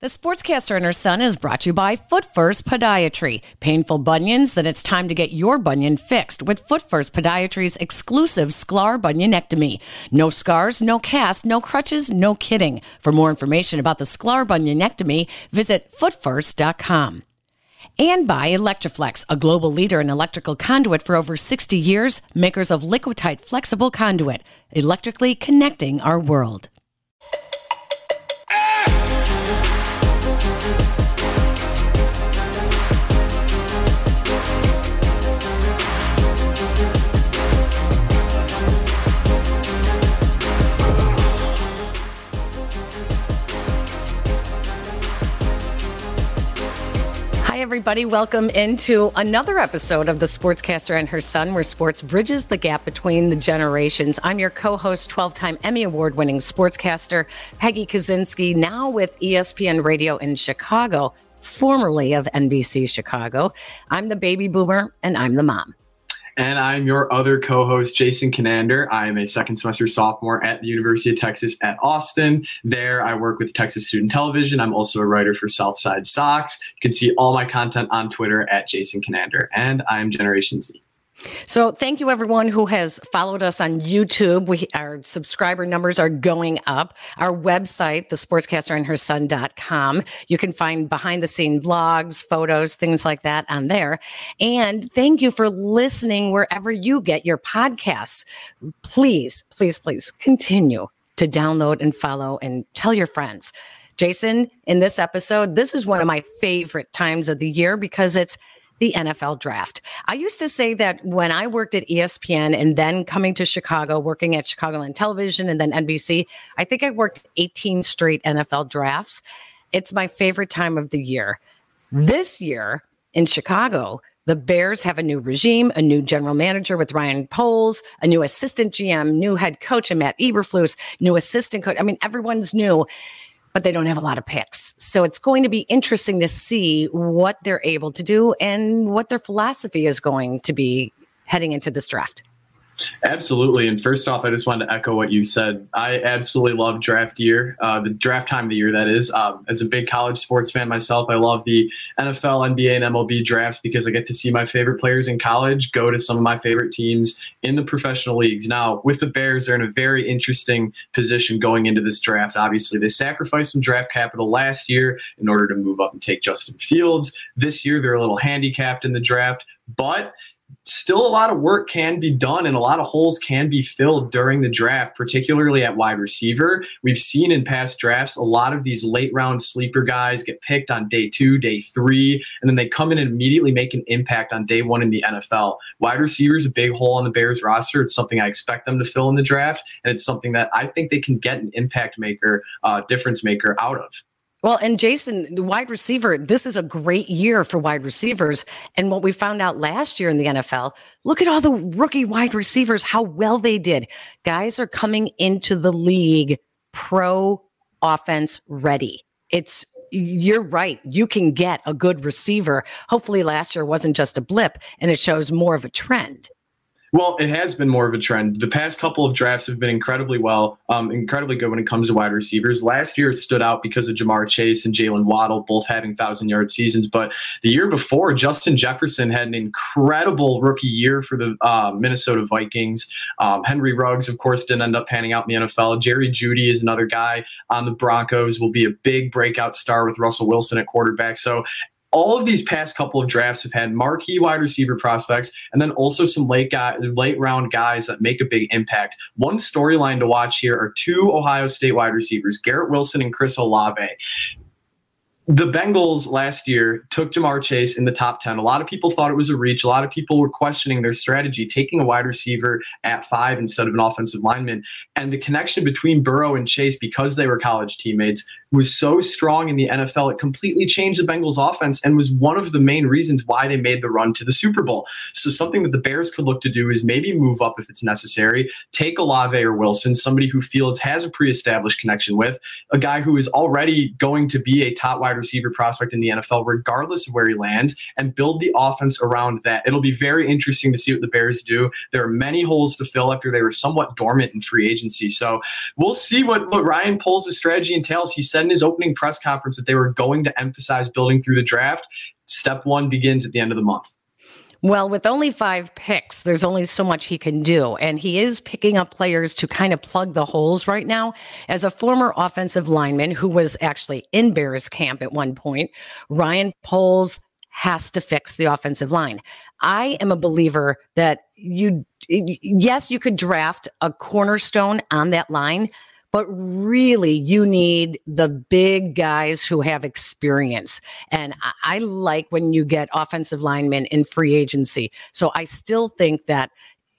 The Sportscaster and her son is brought to you by Foot First Podiatry. Painful bunions? Then it's time to get your bunion fixed with Foot First Podiatry's exclusive Sklar bunionectomy. No scars, no cast, no crutches, no kidding. For more information about the Sklar bunionectomy, visit footfirst.com. And by Electri-Flex, a global leader in electrical conduit for over 60 years, makers of Liquatite flexible conduit, electrically connecting our world. Hi, everybody. Welcome into another episode of The Sportscaster and Her Son, where sports bridges the gap between the generations. I'm your co host, 12 time Emmy Award winning sportscaster, Peggy Kusinski, now with ESPN Radio in Chicago, formerly of NBC Chicago. I'm the baby boomer and I'm the mom. And I'm your other co host, Jason Conander. I am a second semester sophomore at the University of Texas at Austin. There, I work with Texas Student Television. I'm also a writer for Southside Sox. You can see all my content on Twitter at Jason Conander. And I'm Generation Z. So thank you everyone who has followed us on YouTube. We our subscriber numbers are going up. Our website, the sportscaster and her son.com. You can find behind the scene blogs, photos, things like that on there. And thank you for listening wherever you get your podcasts. Please, please, please continue to download and follow and tell your friends. Jason, in this episode, this is one of my favorite times of the year because it's the NFL draft. I used to say that when I worked at ESPN and then coming to Chicago, working at Chicagoland Television and then NBC, I think I worked 18 straight NFL drafts. It's my favorite time of the year. This year in Chicago, the Bears have a new regime, a new general manager with Ryan Poles, a new assistant GM, new head coach, and Matt Eberflus, new assistant coach. I mean, everyone's new but they don't have a lot of picks. So it's going to be interesting to see what they're able to do and what their philosophy is going to be heading into this draft. Absolutely. And first off, I just wanted to echo what you said. I absolutely love draft year, uh, the draft time of the year, that is. Um, as a big college sports fan myself, I love the NFL, NBA, and MLB drafts because I get to see my favorite players in college go to some of my favorite teams in the professional leagues. Now, with the Bears, they're in a very interesting position going into this draft. Obviously, they sacrificed some draft capital last year in order to move up and take Justin Fields. This year, they're a little handicapped in the draft, but still a lot of work can be done and a lot of holes can be filled during the draft, particularly at wide receiver. We've seen in past drafts a lot of these late round sleeper guys get picked on day two, day three, and then they come in and immediately make an impact on day one in the NFL. Wide receiver is a big hole on the Bears roster. It's something I expect them to fill in the draft, and it's something that I think they can get an impact maker, uh, difference maker out of. Well, and Jason, the wide receiver, this is a great year for wide receivers. And what we found out last year in the NFL, look at all the rookie wide receivers, how well they did. Guys are coming into the league pro offense ready. It's you're right. You can get a good receiver. Hopefully, last year wasn't just a blip and it shows more of a trend. Well, it has been more of a trend. The past couple of drafts have been incredibly well, um, incredibly good when it comes to wide receivers. Last year stood out because of Ja'Marr Chase and Jalen Waddle both having thousand yard seasons. But the year before, Justin Jefferson had an incredible rookie year for the uh, Minnesota Vikings. Um, Henry Ruggs, of course, didn't end up panning out in the NFL. Jerry Jeudy is another guy on the Broncos. Will be a big breakout star with Russell Wilson at quarterback. So all of these past couple of drafts have had marquee wide receiver prospects and then also some late guy, late round guys that make a big impact. One storyline to watch here are two Ohio State wide receivers, Garrett Wilson and Chris Olave the Bengals last year took Ja'Marr Chase in the top 10. A lot of people thought it was a reach. A lot of people were questioning their strategy, taking a wide receiver at five instead of an offensive lineman. And the connection between Burrow and Chase, because they were college teammates, was so strong in the NFL. It completely changed the Bengals offense and was one of the main reasons why they made the run to the Super Bowl. So, something that the Bears could look to do is maybe move up if it's necessary, take Olave or Wilson, somebody who Fields has a pre established connection with, a guy who is already going to be a top wide receiver prospect in the NFL, regardless of where he lands, and build the offense around that. It'll be very interesting to see what the Bears do. There are many holes to fill after they were somewhat dormant in free agency. So we'll see what, what Ryan Poles' strategy entails. He said in his opening press conference that they were going to emphasize building through the draft. Step one begins at the end of the month. Well, with only five picks, there's only so much he can do. And he is picking up players to kind of plug the holes right now. As a former offensive lineman who was actually in Bears camp at one point, Ryan Poles has to fix the offensive line. I am a believer that you, yes, you could draft a cornerstone on that line, but really you need the big guys who have experience. And I, like when you get offensive linemen in free agency. So I still think that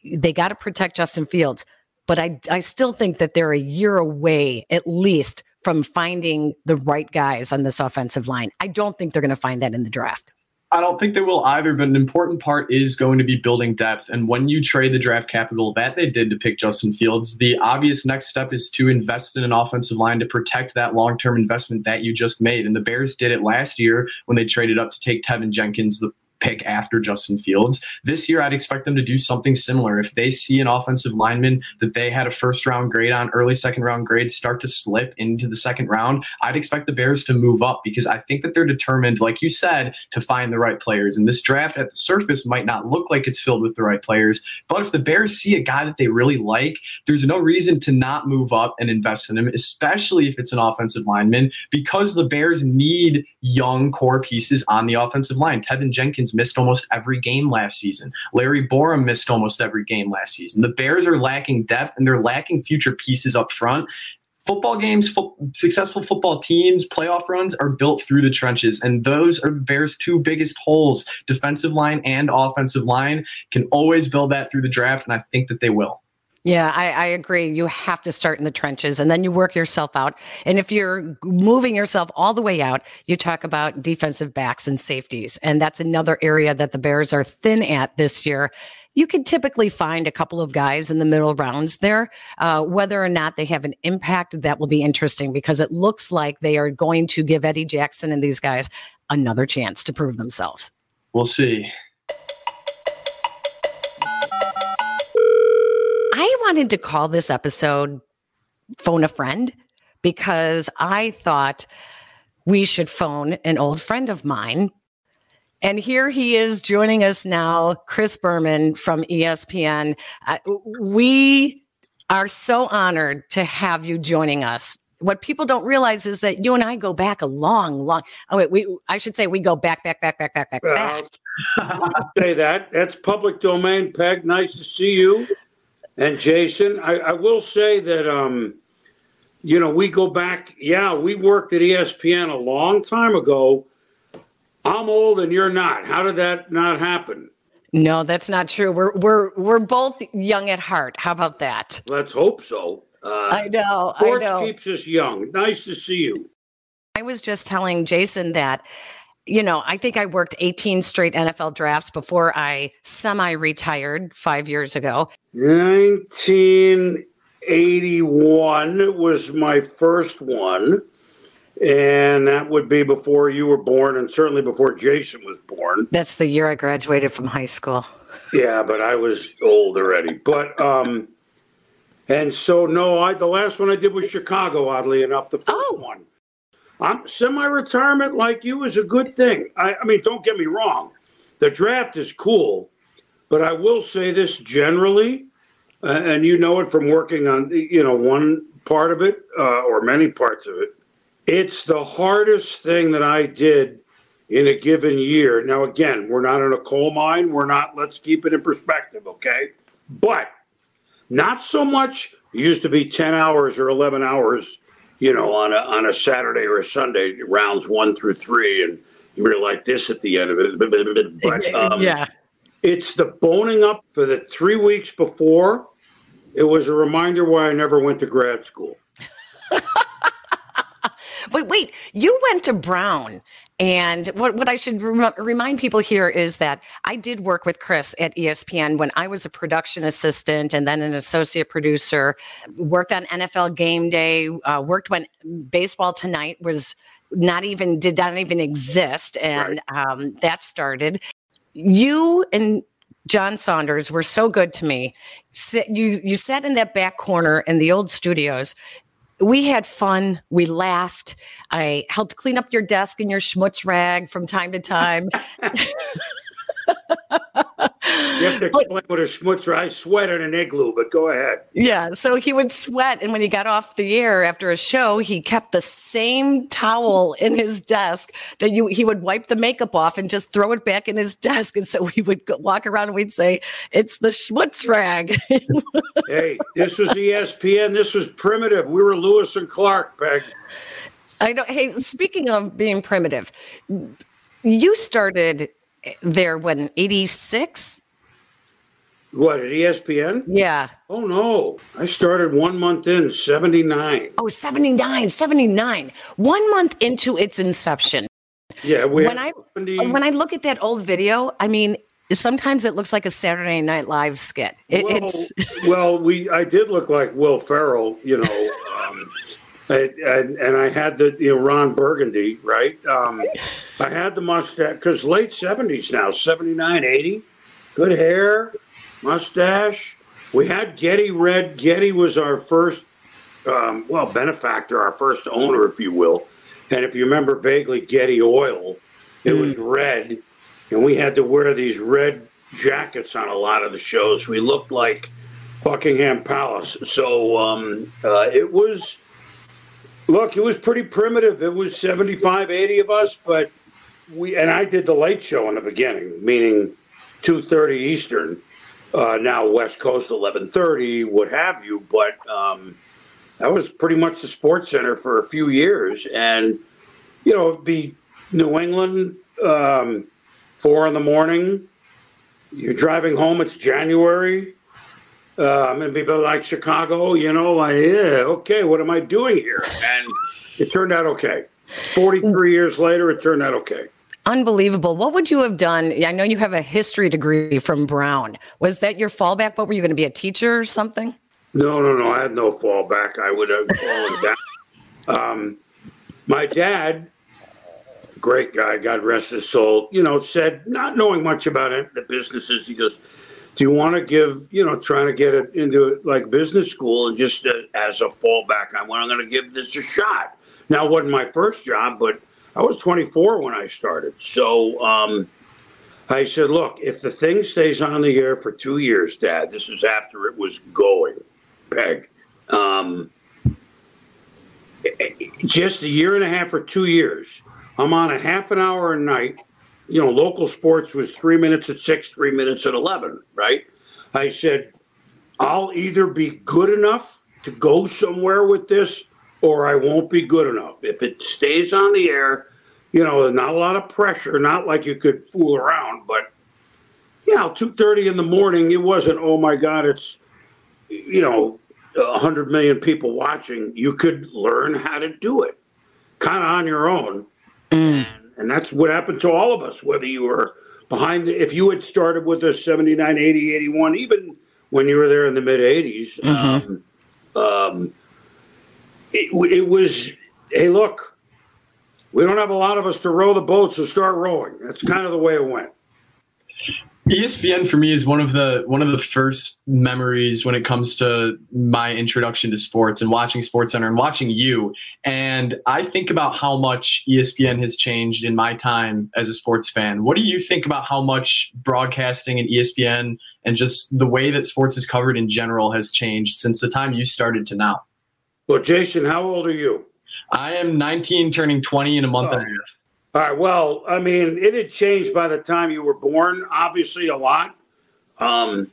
they got to protect Justin Fields, but I, I still think that they're a year away at least from finding the right guys on this offensive line. I don't think they're going to find that in the draft. I don't think they will either, but an important part is going to be building depth. And when you trade the draft capital that they did to pick Justin Fields, the obvious next step is to invest in an offensive line to protect that long term investment that you just made. And the Bears did it last year when they traded up to take Teven Jenkins, the pick after Justin Fields. This year, I'd expect them to do something similar. If they see an offensive lineman that they had a first round grade on, early second round grade, start to slip into the second round, I'd expect the Bears to move up because I think that they're determined, like you said, to find the right players. And this draft at the surface might not look like it's filled with the right players, but if the Bears see a guy that they really like, there's no reason to not move up and invest in him, especially if it's an offensive lineman, because the Bears need young core pieces on the offensive line. Teven Jenkins missed almost every game last season. Larry Borom missed almost every game last season. The Bears are lacking depth and they're lacking future pieces up front. Football games, fo- successful football teams, playoff runs are built through the trenches, and those are the Bears' two biggest holes. Defensive line and offensive line can always build that through the draft, and I think that they will. Yeah, I, I, agree. You have to start in the trenches and then you work yourself out. And if you're moving yourself all the way out, you talk about defensive backs and safeties. And that's another area that the Bears are thin at this year. You can typically find a couple of guys in the middle rounds there. Uh, whether or not they have an impact, that will be interesting because it looks like they are going to give Eddie Jackson and these guys another chance to prove themselves. We'll see. Wanted to call this episode Phone a Friend because I thought we should phone an old friend of mine. And here he is joining us now, Chris Berman from ESPN. Uh, we are so honored to have you joining us. What people don't realize is that you and I go back a long, long. Oh wait, we I should say we go back, back, back, back, back, back, back. say that. That's public domain. Peg, nice to see you. And Jason, I, I will say that, um, you know, we go back. Yeah, we worked at ESPN a long time ago. I'm old and you're not. How did that not happen? No, that's not true. We're we're we're both young at heart. How about that? Let's hope so. Uh, I know. Sports I know. keeps us young. Nice to see you. I was just telling Jason that you know, I think I worked 18 straight NFL drafts before I semi retired five years ago. 1981 was my first one. And that would be before you were born, and certainly before Jason was born. That's the year I graduated from high school. Yeah, but I was old already. But um, and so no, I the last one I did was Chicago. Oddly enough, the first oh. one. I'm semi-retirement like you is a good thing. I, I mean, don't get me wrong, the draft is cool, but I will say this generally, uh, and you know it from working on you know one part of it uh, or many parts of it. It's the hardest thing that I did in a given year. Now, again, we're not in a coal mine. We're not. Let's keep it in perspective, okay? But not so much. used to be ten hours or eleven hours you know, on a on a Saturday or a Sunday, rounds one through three, and you really like this at the end of it. But um, yeah, it's the boning up for the three weeks before. It was a reminder why I never went to grad school. but wait, you went to Brown and what, what I should rem- remind people here is that I did work with Chris at ESPN when I was a production assistant and then an associate producer, worked on NFL game day, uh, worked when Baseball Tonight was not even did not even exist, and right. um, that started. You and John Saunders were so good to me. You you sat in that back corner in the old studios. We had fun. We laughed. I helped clean up your desk and your schmutz rag from time to time. You have to explain what a schmutzer. I sweat in an igloo, but go ahead. Yeah, so he would sweat, and when he got off the air after a show, he kept the same towel in his desk that you he would wipe the makeup off and just throw it back in his desk, and so we would go, walk around and we'd say, "It's the schmutz rag." hey, this was ESPN. This was primitive. We were Lewis and Clark, Peg. I know. Hey, speaking of being primitive, you started there when 86 what at espn yeah. Oh no. I started one month in 79 oh 79 79 one month into its inception. Yeah when i 70... when i look at that old video i mean sometimes it looks like a saturday night live skit. It, well, it's well we i did look like will ferrell you know um, and, and I had the you know Ron Burgundy, right? Um, I had the mustache because late seventies now, 79, 80, good hair, mustache. We had Getty Red. Getty was our first, um, well, benefactor, our first owner, if you will. And if you remember vaguely, Getty Oil, it mm. was red, and we had to wear these red jackets on a lot of the shows. We looked like Buckingham Palace. So um, uh, it was Look, it was pretty primitive. It was 75, 80 of us, but we and I did the late show in the beginning, meaning 2:30 Eastern. Uh, now West Coast 11:30, what have you. But um, that was pretty much the Sports Center for a few years, and you know, it'd be New England, um, four in the morning. You're driving home. It's January. Uh, I'm going to be like Chicago, you know, like, yeah, okay, what am I doing here? And it turned out okay. 43 years later, it turned out okay. Unbelievable. What would you have done? I know you have a history degree from Brown. Was that your fallback? What were you going to be a teacher or something? No, no, no. I had no fallback. I would have fallen down. Um, my dad, great guy, God rest his soul, you know, said, not knowing much about it, the businesses, he goes, do you want to give, you know, trying to get it into like business school and just uh, as a fallback, I want, I'm going to give this a shot. Now, it wasn't my first job, but I was 24 when I started. So um, I said, look, if the thing stays on the air for two years, Dad, this is after it was going, Peg. Um, just a year and a half or two years. I'm on a half an hour a night you know, local sports was three minutes at six, three minutes at 11, right? I said, I'll either be good enough to go somewhere with this or I won't be good enough. If it stays on the air, you know, not a lot of pressure, not like you could fool around, but you know, 2.30 in the morning, it wasn't, oh my God, it's, you know, 100 million people watching. You could learn how to do it kind of on your own. Mm. And that's what happened to all of us, whether you were behind, if you had started with us 79, 80, 81, even when you were there in the mid 80s, mm-hmm. um, um, it, it was, hey, look, we don't have a lot of us to row the boat, so start rowing. That's kind of the way it went. ESPN for me is one of the one of the first memories when it comes to my introduction to sports and watching Sports Center and watching you. And I think about how much ESPN has changed in my time as a sports fan. What do you think about how much broadcasting and ESPN and just the way that sports is covered in general has changed since the time you started to now? Well, Jason, how old are you? I am 19, turning 20 in a month oh. and a oh. half. All right. Well, I mean, it had changed by the time you were born, obviously, a lot. Um,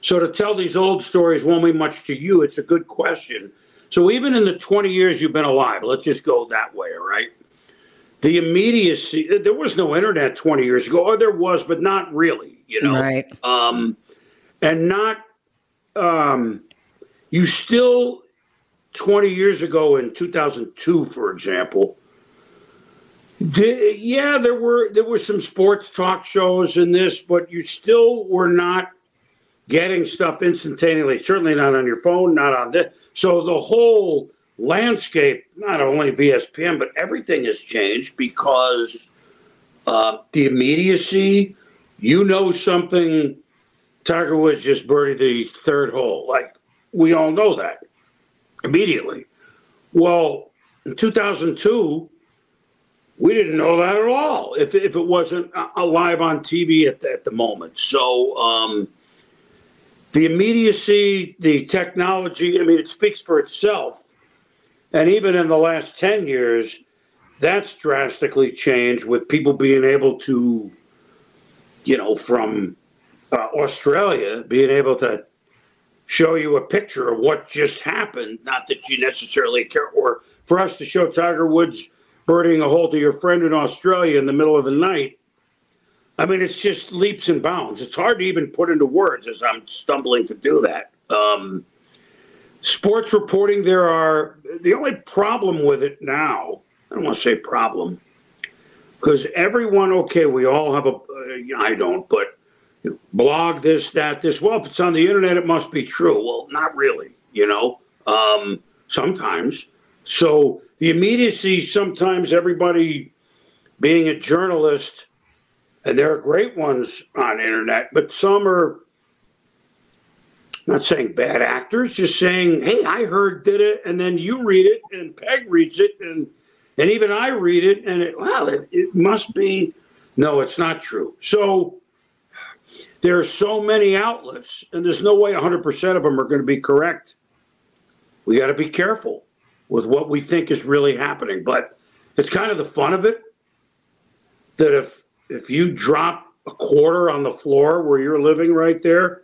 so to tell these old stories won't mean much to you. It's a good question. So even in the 20 years you've been alive, let's just go that way, all right? The immediacy, there was no internet 20 years ago, or there was, but not really, you know? Right. Um, and not, um, you still, 20 years ago in 2002, for example, did, yeah, there were there were some sports talk shows in this, but you still were not getting stuff instantaneously. Certainly not on your phone, not on this. So the whole landscape, not only ESPN, but everything has changed because uh, the immediacy, you know something, Tiger Woods just birdied the third hole. Like, we all know that immediately. Well, in 2002, we didn't know that at all if, if it wasn't uh, live on TV at the, at the moment. So, um, the immediacy, the technology, I mean, it speaks for itself. And even in the last 10 years, that's drastically changed with people being able to, you know, from uh, Australia, being able to show you a picture of what just happened. Not that you necessarily care, or for us to show Tiger Woods birding a hole to your friend in Australia in the middle of the night I mean, it's just leaps and bounds. It's hard to even put into words as I'm stumbling to do that. Um, sports reporting, there are the only problem with it now. I don't want to say problem because everyone, okay, we all have a. Uh, I don't, but blog this, that, this. Well, if it's on the internet, it must be true. Well, not really, you know. Um, sometimes. So the immediacy, sometimes everybody being a journalist and there are great ones on internet, but some are not saying bad actors, just saying, "Hey, I heard did it," and then you read it, and Peg reads it, and and even I read it, and it, well, it, it must be. No, it's not true. So there are so many outlets, and there's no way 100% of them are going to be correct. We got to be careful with what we think is really happening, but it's kind of the fun of it that if if you drop a quarter on the floor where you're living right there,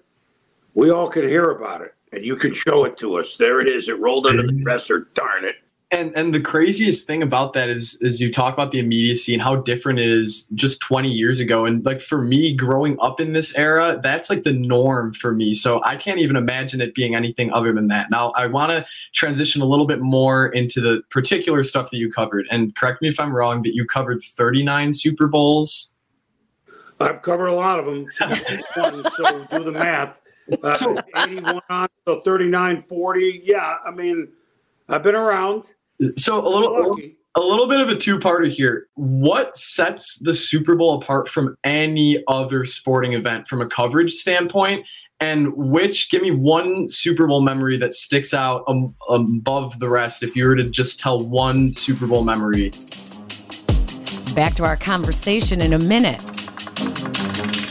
we all can hear about it and you can show it to us. There it is. It rolled under the dresser. Darn it. And and the craziest thing about that is is you talk about the immediacy and how different it is just 20 years ago. And like for me, growing up in this era, that's like the norm for me. So I can't even imagine it being anything other than that. Now I want to transition a little bit more into the particular stuff that you covered. And correct me if I'm wrong, but you covered 39 Super Bowls I've covered a lot of them. so do the math. Uh, 81 on, so 39, 40. Yeah, I mean, I've been around. So a little, a little bit of a two-parter here. What sets the Super Bowl apart from any other sporting event from a coverage standpoint? And which, give me one Super Bowl memory that sticks out um, above the rest if you were to just tell one Super Bowl memory. Back to our conversation in a minute.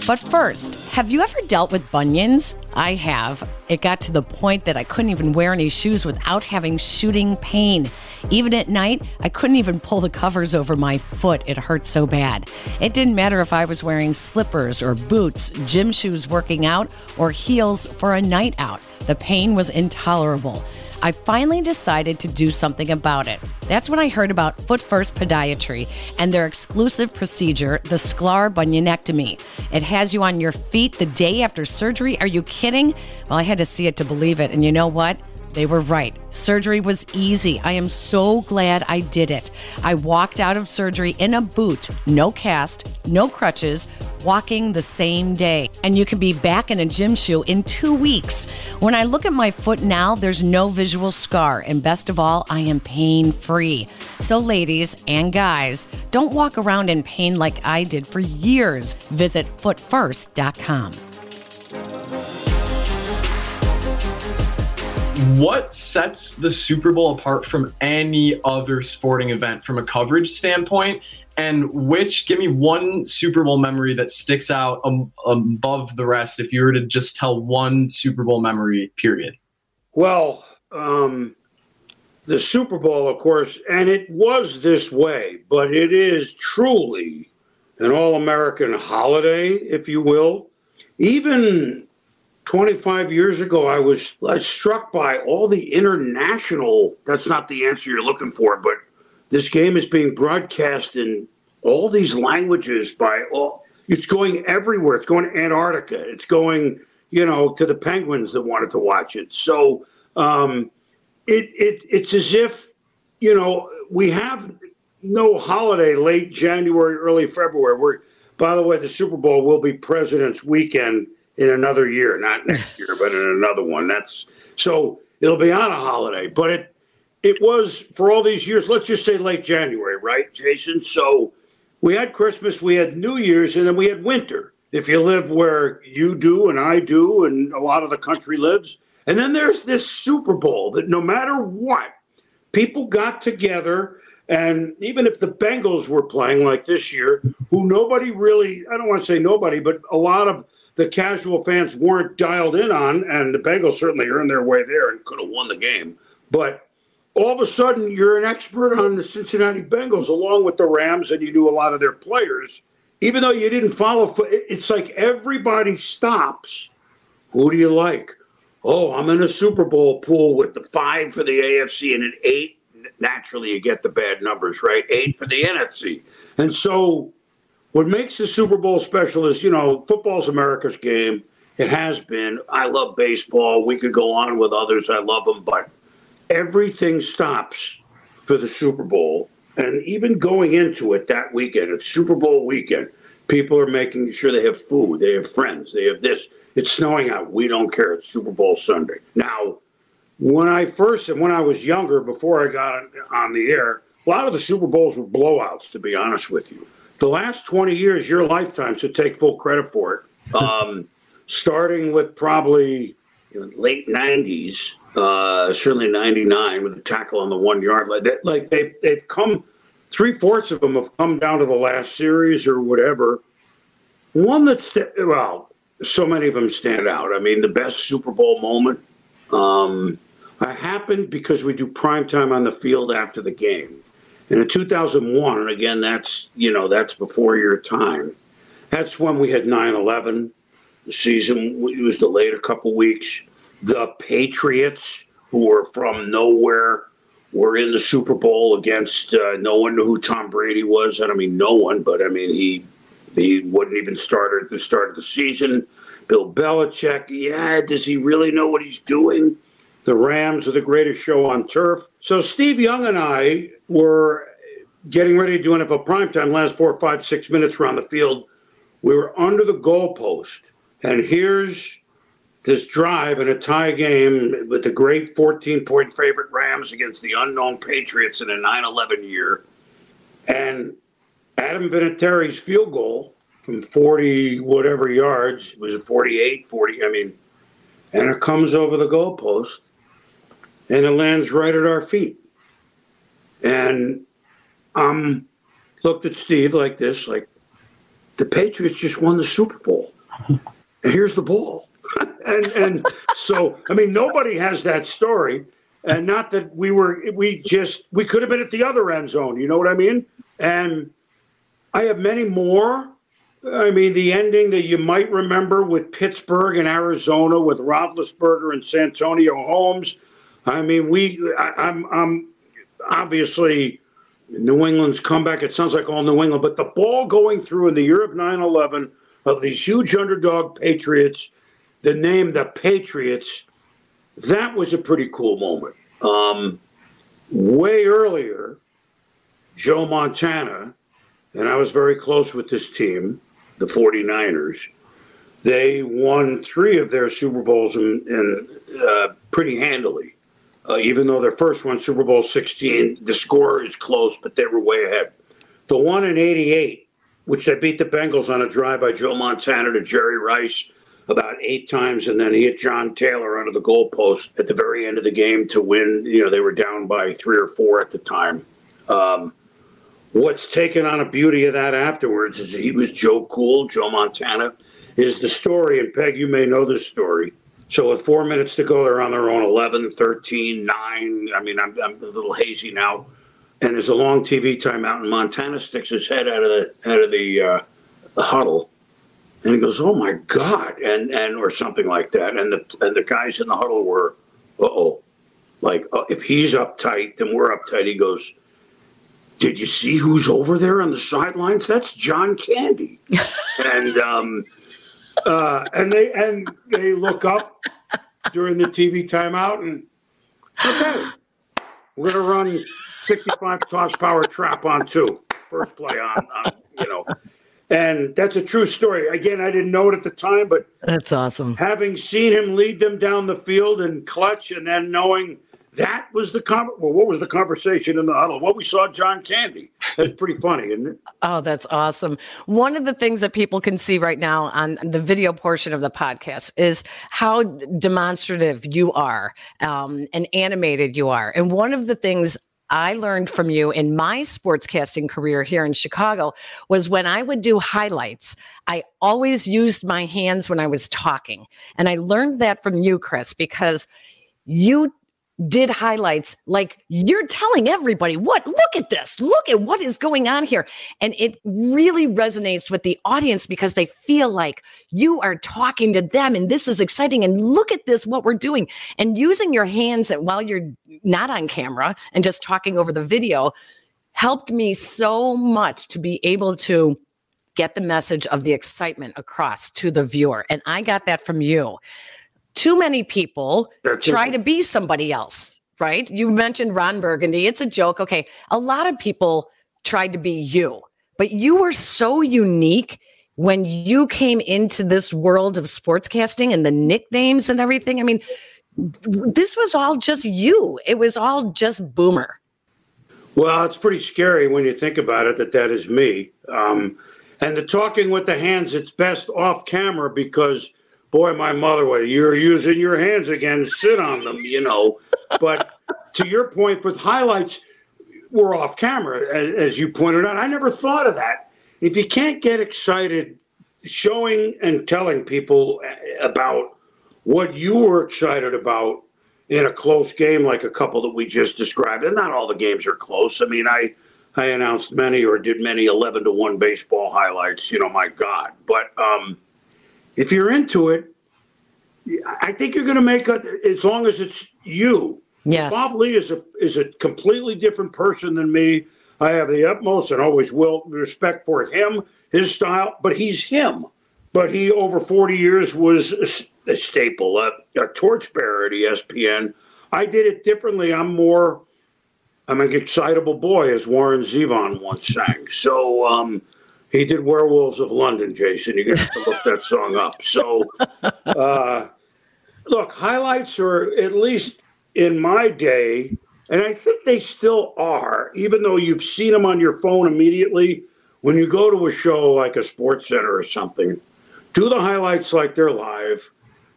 But first, have you ever dealt with bunions? I have. It got to the point that I couldn't even wear any shoes without having shooting pain. Even at night, I couldn't even pull the covers over my foot. It hurt so bad. It didn't matter if I was wearing slippers or boots, gym shoes working out, or heels for a night out. The pain was intolerable. I finally decided to do something about it. That's when I heard about Foot First Podiatry and their exclusive procedure, the Sklar bunionectomy. It has you on your feet the day after surgery. Are you kidding? Well, I had to see it to believe it. And you know what? They were right. Surgery was easy. I am so glad I did it. I walked out of surgery in a boot, no cast, no crutches, walking the same day. And you can be back in a gym shoe in two weeks. When I look at my foot now, there's no visual scar. And best of all, I am pain free. So, ladies and guys, don't walk around in pain like I did for years. Visit footfirst.com. what sets the Super Bowl apart from any other sporting event from a coverage standpoint? And which, give me one Super Bowl memory that sticks out um, above the rest if you were to just tell one Super Bowl memory, period. Well, um, the Super Bowl, of course, and it was this way, but it is truly an all American holiday, if you will. Even 25 years ago, I was, struck by all the international. That's not the answer you're looking for, but this game is being broadcast in all these languages by all. It's going everywhere. It's going to Antarctica. It's going, you know, to the Penguins that wanted to watch it. So um, it, it it's as if, you know, we have no holiday late January, early February. We're, by the way, the Super Bowl will be President's Weekend in another year, not next year, but in another one. That's so it'll be on a holiday, but it it was for all these years, let's just say late January, right, Jason? So we had Christmas, we had New Year's, and then we had winter. If you live where you do and I do, and a lot of the country lives. And then there's this Super Bowl that no matter what, people got together. And even if the Bengals were playing like this year, who nobody really, I don't want to say nobody, but a lot of the casual fans weren't dialed in on, and the Bengals certainly earned their way there and could have won the game. But all of a sudden, you're an expert on the Cincinnati Bengals along with the Rams, and you knew a lot of their players. Even though you didn't follow, it's like everybody stops. Who do you like? Oh, I'm in a Super Bowl pool with the five for the AFC and an eight. Naturally, you get the bad numbers, right? Eight for the NFC. And so what makes the Super Bowl special is, you know, football's America's game. It has been. I love baseball. We could go on with others. I love them, but everything stops for the Super Bowl. And even going into it that weekend, it's Super Bowl weekend, people are making sure they have food, they have friends, they have this. It's snowing out. We don't care. It's Super Bowl Sunday. Now, when I first and when I was younger, before I got on the air, a lot of the Super Bowls were blowouts, to be honest with you the last 20 years, your lifetime, should take full credit for it. Um, starting with probably you know, late 90s, uh, certainly 99 with the tackle on the one yard line. Like, like they've, they've come, three fourths of them have come down to the last series or whatever. One that's, well, so many of them stand out. I mean, the best Super Bowl moment um, happened because we do prime time on the field after the game. And in 2001, and again, that's, you know, that's before your time. That's when we had 9 11. The season was delayed a couple weeks. The Patriots, who were from nowhere, were in the Super Bowl against uh, no one knew who Tom Brady was. I mean no one, but I mean he he wouldn't even start at the start of the season. Bill Belichick, yeah, does he really know what he's doing? The Rams are the greatest show on turf. So Steve Young and I were getting ready to do NFL primetime last four, five, six minutes around the field. We were under the goalpost. And here's this drive in a tie game with the great 14 point favorite Rams against the unknown Patriots in a 9 11 year. And Adam Vinatieri's field goal from 40 whatever yards was it 48, 40? I mean, and it comes over the goalpost and it lands right at our feet. And um looked at Steve like this, like the Patriots just won the Super Bowl. And here's the ball. and and so I mean nobody has that story. And not that we were we just we could have been at the other end zone, you know what I mean? And I have many more. I mean, the ending that you might remember with Pittsburgh and Arizona with Roethlisberger and Santonio Holmes I mean, we, I, I'm, I'm obviously New England's comeback. It sounds like all New England, but the ball going through in the year of 9 11 of these huge underdog Patriots, the name the Patriots, that was a pretty cool moment. Um, way earlier, Joe Montana, and I was very close with this team, the 49ers. They won three of their Super Bowls in uh, pretty handily uh, even though their first one, Super Bowl 16, the score is close, but they were way ahead. The one in 88, which they beat the Bengals on a drive by Joe Montana to Jerry Rice about eight times, and then he hit John Taylor under the goalpost at the very end of the game to win. You know, they were down by three or four at the time. Um, what's taken on a beauty of that afterwards is he was Joe Cool, Joe Montana, is the story. And Peg, you may know this story so with four minutes to go, they're on their own 11, 13, 9. I mean, I'm, I'm a little hazy now. And there's a long TV timeout, and Montana sticks his head out of the out of the, uh, the huddle, and he goes, "Oh my God!" and and or something like that. And the and the guys in the huddle were, "Uh oh," like uh, if he's uptight, then we're uptight. He goes, "Did you see who's over there on the sidelines? That's John Candy," and um, uh, and they and they look up during the TV timeout and okay, we're gonna run 65 toss power trap on two, first play on, on you know. And that's a true story. Again, I didn't know it at the time, but that's awesome. Having seen him lead them down the field and clutch, and then knowing that was the con- well, what was the conversation in the huddle? What we saw John Candy. That's pretty funny, isn't it? Oh, that's awesome. One of the things that people can see right now on the video portion of the podcast is how demonstrative you are um, and animated you are. And one of the things I learned from you in my sportscasting career here in Chicago was when I would do highlights, I always used my hands when I was talking. And I learned that from you, Chris, because you did highlights like you're telling everybody what look at this look at what is going on here. And it really resonates with the audience because they feel like you are talking to them and this is exciting and look at this what we're doing. And using your hands and while you're not on camera and just talking over the video helped me so much to be able to get the message of the excitement across to the viewer. And i got that from you too many people That's try to be somebody else, right? You mentioned Ron Burgundy. It's a joke. Okay. A lot of people tried to be you, but you were so unique when you came into this world of sportscasting and the nicknames and everything. I mean, this was all just you. It was all just Boomer. Well, it's pretty scary when you think about it that that is me. Um, and the talking with the hands, it's best off camera because boy, my mother was, you're using your hands again, sit on them, you know. But to your point, with highlights, we're off camera, as, as you pointed out. I never thought of that. If you can't get excited showing and telling people about what you were excited about in a close game like a couple that we just described, and not all the games are close. I mean, I I announced many or did many eleven to one baseball highlights. You know, my God, but um, if you're into it, I think you're going to make it as long as it's you. Yes. Bob Ley is a is a completely different person than me. I have the utmost and always will respect for him, his style, but he's him. But he, over 40 years, was a, a staple, a, a torchbearer at ESPN. I did it differently. I'm more, I'm an excitable boy, as Warren Zevon once sang. So, um, he did Werewolves of London, Jason. You're going to have to look that song up. So, uh, look, highlights are, at least in my day, and I think they still are, even though you've seen them on your phone immediately. When you go to a show like a Sports Center or something, do the highlights like they're live.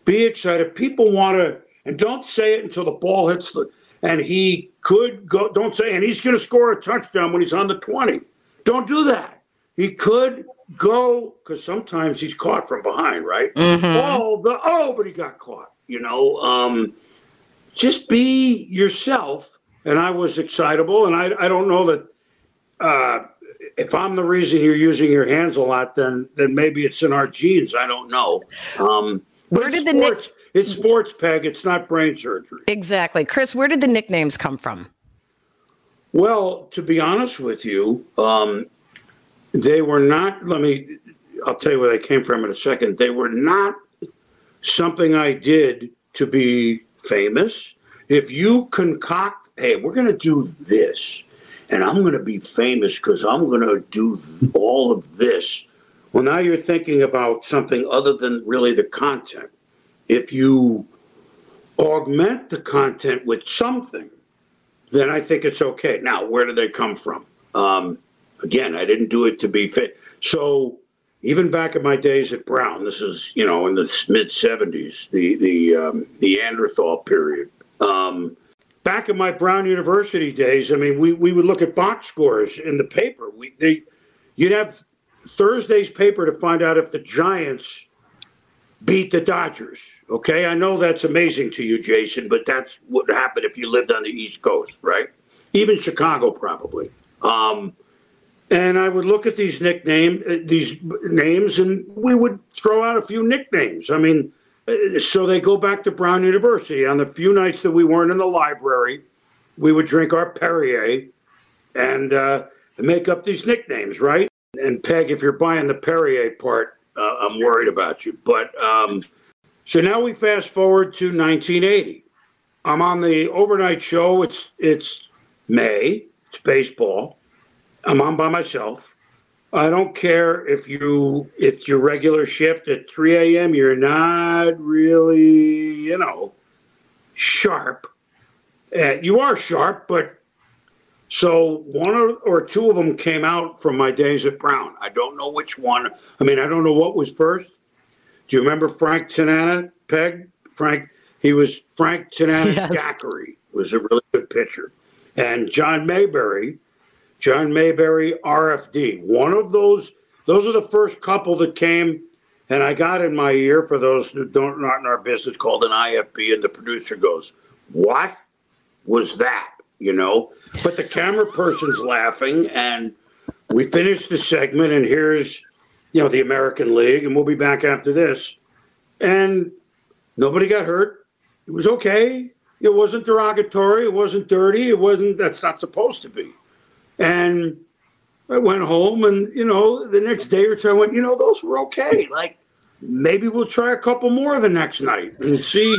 Be excited. People want to, and don't say it until the ball hits the, and he could go, don't say, and he's going to score a touchdown when he's on the 20. Don't do that he could go because sometimes he's caught from behind, right? Mm-hmm. Oh, the oh, but he got caught. You know, um, just be yourself. And I was excitable, and I I don't know that. Uh, if I'm the reason you're using your hands a lot, then then maybe it's in our genes. I don't know. Um, where did sports, the nick- it's sports, Peg. It's not brain surgery. Exactly, Chris. Where did the nicknames come from? Well, to be honest with you, um, they were not, let me, I'll tell you where they came from in a second. They were not something I did to be famous. If you concoct, hey, we're going to do this, and I'm going to be famous because I'm going to do all of this. Well, now you're thinking about something other than really the content. If you augment the content with something, then I think it's okay. Now, where do they come from? Um, Again, I didn't do it to be fit. So even back in my days at Brown, this is you know in the mid '70s, the the um, the Neanderthal period. Um, back in my Brown University days, I mean, we, we would look at box scores in the paper. We they you'd have Thursday's paper to find out if the Giants beat the Dodgers. Okay, I know that's amazing to you, Jason, but that's what happened if you lived on the East Coast, right? Even Chicago, probably. Um, and I would look at these nickname uh, these names, and we would throw out a few nicknames. I mean, uh, so they go back to Brown University. On the few nights that we weren't in the library, we would drink our Perrier and uh, make up these nicknames, right? And Peg, if you're buying the Perrier part, uh, I'm worried about you. But um, so now we fast forward to 1980. I'm on the overnight show. It's it's May. It's baseball. I'm on by myself. I don't care if you it's your regular shift at 3 a.m. You're not really, you know, sharp. uh, you are sharp, but so one or, or two of them came out from my days at Brown. I don't know which one. I mean, I don't know what was first. Do you remember Frank Tanana, Peg? Frank, he was Frank Tanana yes. Daiquiri was a really good pitcher. And John Mayberry, John Mayberry RFD. One of those, those are the first couple that came, and I got in my ear for those who don't not in our business called an IFB, and the producer goes, What was that? You know? But the camera person's laughing, and we finished the segment, and here's you know the American League, and we'll be back after this. And nobody got hurt. It was okay. It wasn't derogatory. It wasn't dirty. It wasn't. That's not supposed to be. And I went home, and you know, the next day or two, I went. You know, those were okay. Like maybe we'll try a couple more the next night and see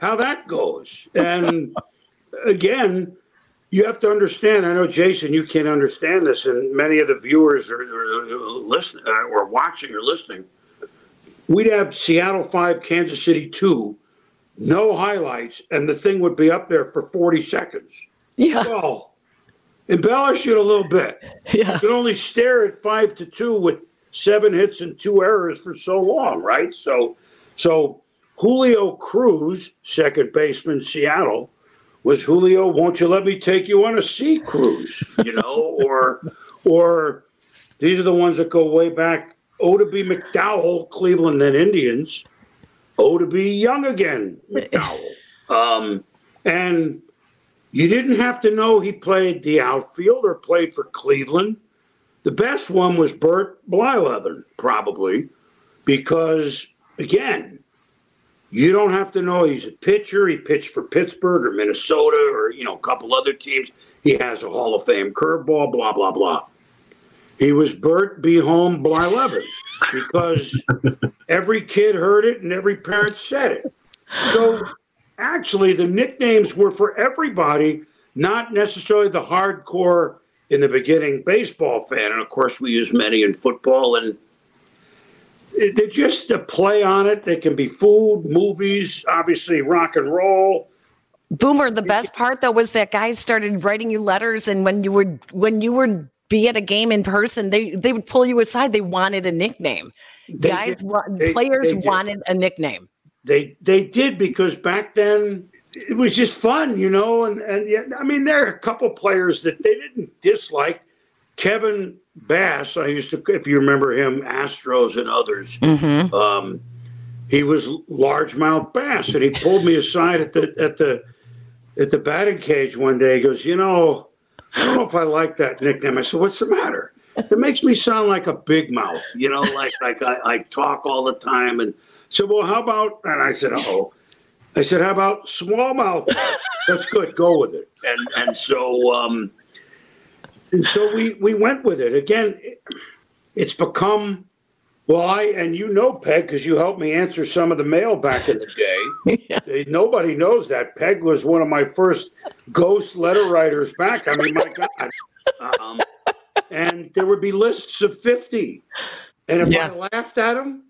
how that goes. And again, you have to understand. I know, Jason, you can't understand this, and many of the viewers are, are listening uh, or watching or listening. We'd have Seattle five, Kansas City two, no highlights, and the thing would be up there for forty seconds. Yeah. Well, embellish it a little bit. Yeah. You can only stare at five to two with seven hits and two errors for so long, right? So, so Julio Cruz, second baseman, Seattle was Julio, won't you let me take you on a sea cruise? You know, or or these are the ones that go way back. Oddibe McDowell, Cleveland and Indians. O to be young again, McDowell. Um, and you didn't have to know he played the outfield or played for Cleveland. The best one was Bert Blyleven, probably, because again, you don't have to know he's a pitcher. He pitched for Pittsburgh or Minnesota or you know a couple other teams. He has a Hall of Fame curveball. Blah blah blah. He was Bert B. Home Blyleven because every kid heard it and every parent said it. So actually, the nicknames were for everybody, not necessarily the hardcore in the beginning baseball fan. And of course, we use many in football and they're just a play on it. They can be food, movies, obviously rock and roll. Boomer, the best part though was that guys started writing you letters, and when you were when you would be at a game in person, they they would pull you aside. They wanted a nickname. They guys, they, players they wanted a nickname. They they did because back then it was just fun, you know. And and I mean, there are a couple players that they didn't dislike. Kevin Bass, I used to, if you remember him, Astros and others. Mm-hmm. Um, he was largemouth bass, and he pulled me aside at the at the at the batting cage one day. He goes, "You know, I don't know if I like that nickname." I said, "What's the matter?" It makes me sound like a big mouth, you know, like like I, I talk all the time. And said, "Well, how about?" And I said, "Oh." I said, "How about smallmouth?" That's good. Go with it. And and so um, and so we we went with it again. It's become well, I and you know Peg because you helped me answer some of the mail back in the day. yeah. Nobody knows that Peg was one of my first ghost letter writers back. I mean, my God. Um, and there would be lists of fifty, and if yeah. I laughed at them,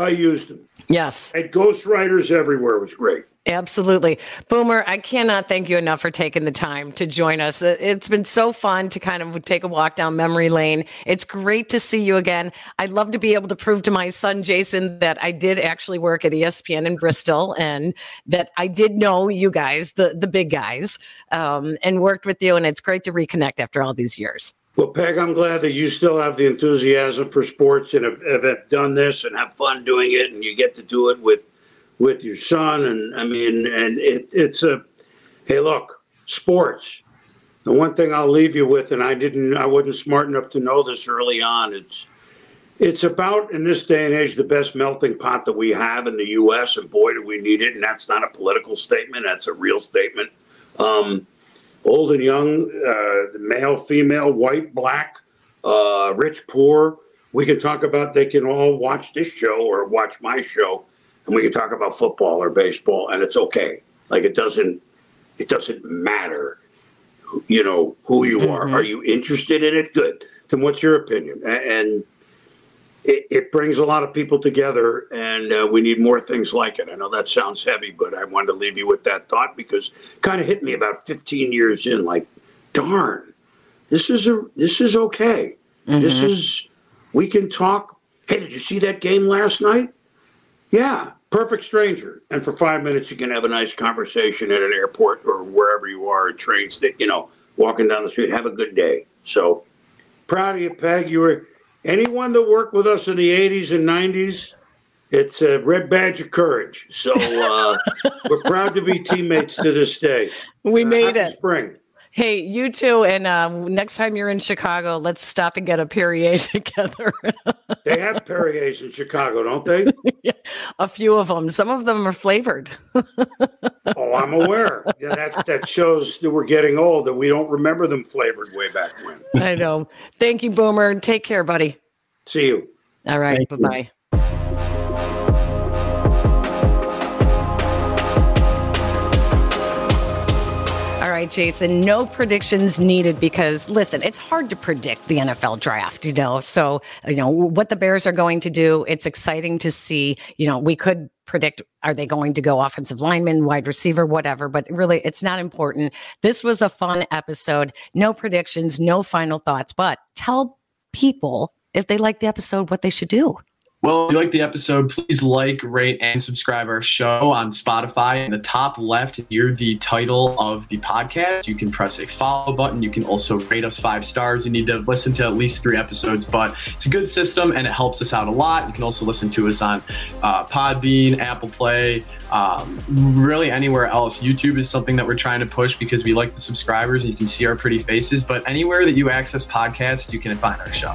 I used them. Yes, and ghostwriters everywhere was great. Absolutely. Boomer, I cannot thank you enough for taking the time to join us. It's been so fun to kind of take a walk down memory lane. It's great to see you again. I'd love to be able to prove to my son, Jason, that I did actually work at ESPN in Bristol and that I did know you guys, the, the big guys, um, and worked with you. And it's great to reconnect after all these years. Well, Peg, I'm glad that you still have the enthusiasm for sports and have, have done this and have fun doing it, and you get to do it with with your son. And I mean, and it, it's a, hey, look, sports. The one thing I'll leave you with, and I didn't, I wasn't smart enough to know this early on. It's, it's about in this day and age the best melting pot that we have in the U.S. And boy, do we need it! And that's not a political statement; that's a real statement. Um, old and young, uh, male, female, white, black, uh, rich, poor. We can talk about. They can all watch this show or watch my show and we can talk about football or baseball, and it's okay. Like it doesn't it doesn't matter, you know, who you mm-hmm. are. Are you interested in it? Good. Then what's your opinion? And it, it, brings a lot of people together, and uh, we need more things like it. I know that sounds heavy, but I wanted to leave you with that thought because it kind of hit me about 15 years in. Like, darn, this is a this is okay. Mm-hmm. This is we can talk. Hey, did you see that game last night? Yeah, perfect stranger. And for five minutes, you can have a nice conversation at an airport or wherever you are, trains that you know, walking down the street. Have a good day. So proud of you, Peg. You were anyone that worked with us in the 80s and 90s, it's a red badge of courage. So uh, we're proud to be teammates to this day. We uh, made it. Spring. Hey, you too. And um, next time you're in Chicago, let's stop and get a Perrier together. they have Perriers in Chicago, don't they? yeah, a few of them. Some of them are flavored. oh, I'm aware. Yeah, that that shows that we're getting old. That we don't remember them flavored way back when. I know. Thank you, Boomer. Take care, buddy. See you. All right. Bye bye. Right, Jason. No predictions needed because, listen, it's hard to predict the NFL draft, you know. So, you know, what the Bears are going to do, it's exciting to see. You know, we could predict are they going to go offensive lineman, wide receiver, whatever, but really it's not important. This was a fun episode. No predictions, no final thoughts, but tell people if they like the episode what they should do. Well, if you like the episode, please like, rate, and subscribe our show on Spotify. In the top left, near the title of the podcast, you can press a follow button. You can also rate us five stars. You need to listen to at least three episodes, but it's a good system and it helps us out a lot. You can also listen to us on uh, Podbean, Apple Play, um, really anywhere else. YouTube is something that we're trying to push because we like the subscribers and you can see our pretty faces. But anywhere that you access podcasts, you can find our show.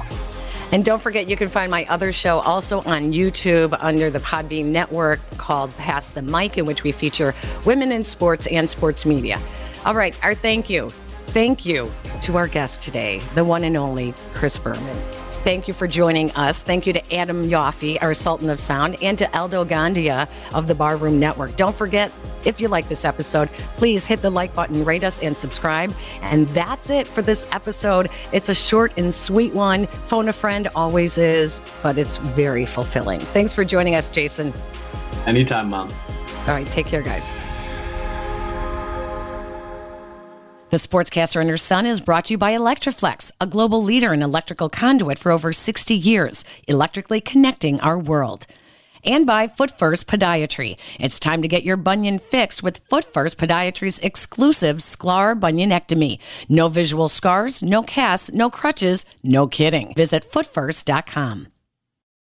And don't forget, you can find my other show also on YouTube under the Podbean network called Pass the Mic, in which we feature women in sports and sports media. All right, our thank you. Thank you to our guest today, the one and only Chris Berman. Thank you for joining us. Thank you to Adam Yaffe, our Sultan of Sound, and to Aldo Gandia of the Barroom Network. Don't forget, if you like this episode, please hit the like button, rate us, and subscribe. And that's it for this episode. It's a short and sweet one. Phone a friend always is, but it's very fulfilling. Thanks for joining us, Jason. Anytime, Mom. All right, take care, guys. The Sportscaster and Her Son is brought to you by Electri-Flex, a global leader in electrical conduit for over 60 years, electrically connecting our world. And by Foot First Podiatry. It's time to get your bunion fixed with Foot First Podiatry's exclusive Sklar bunionectomy. No visual scars, no casts, no crutches, no kidding. Visit footfirst.com.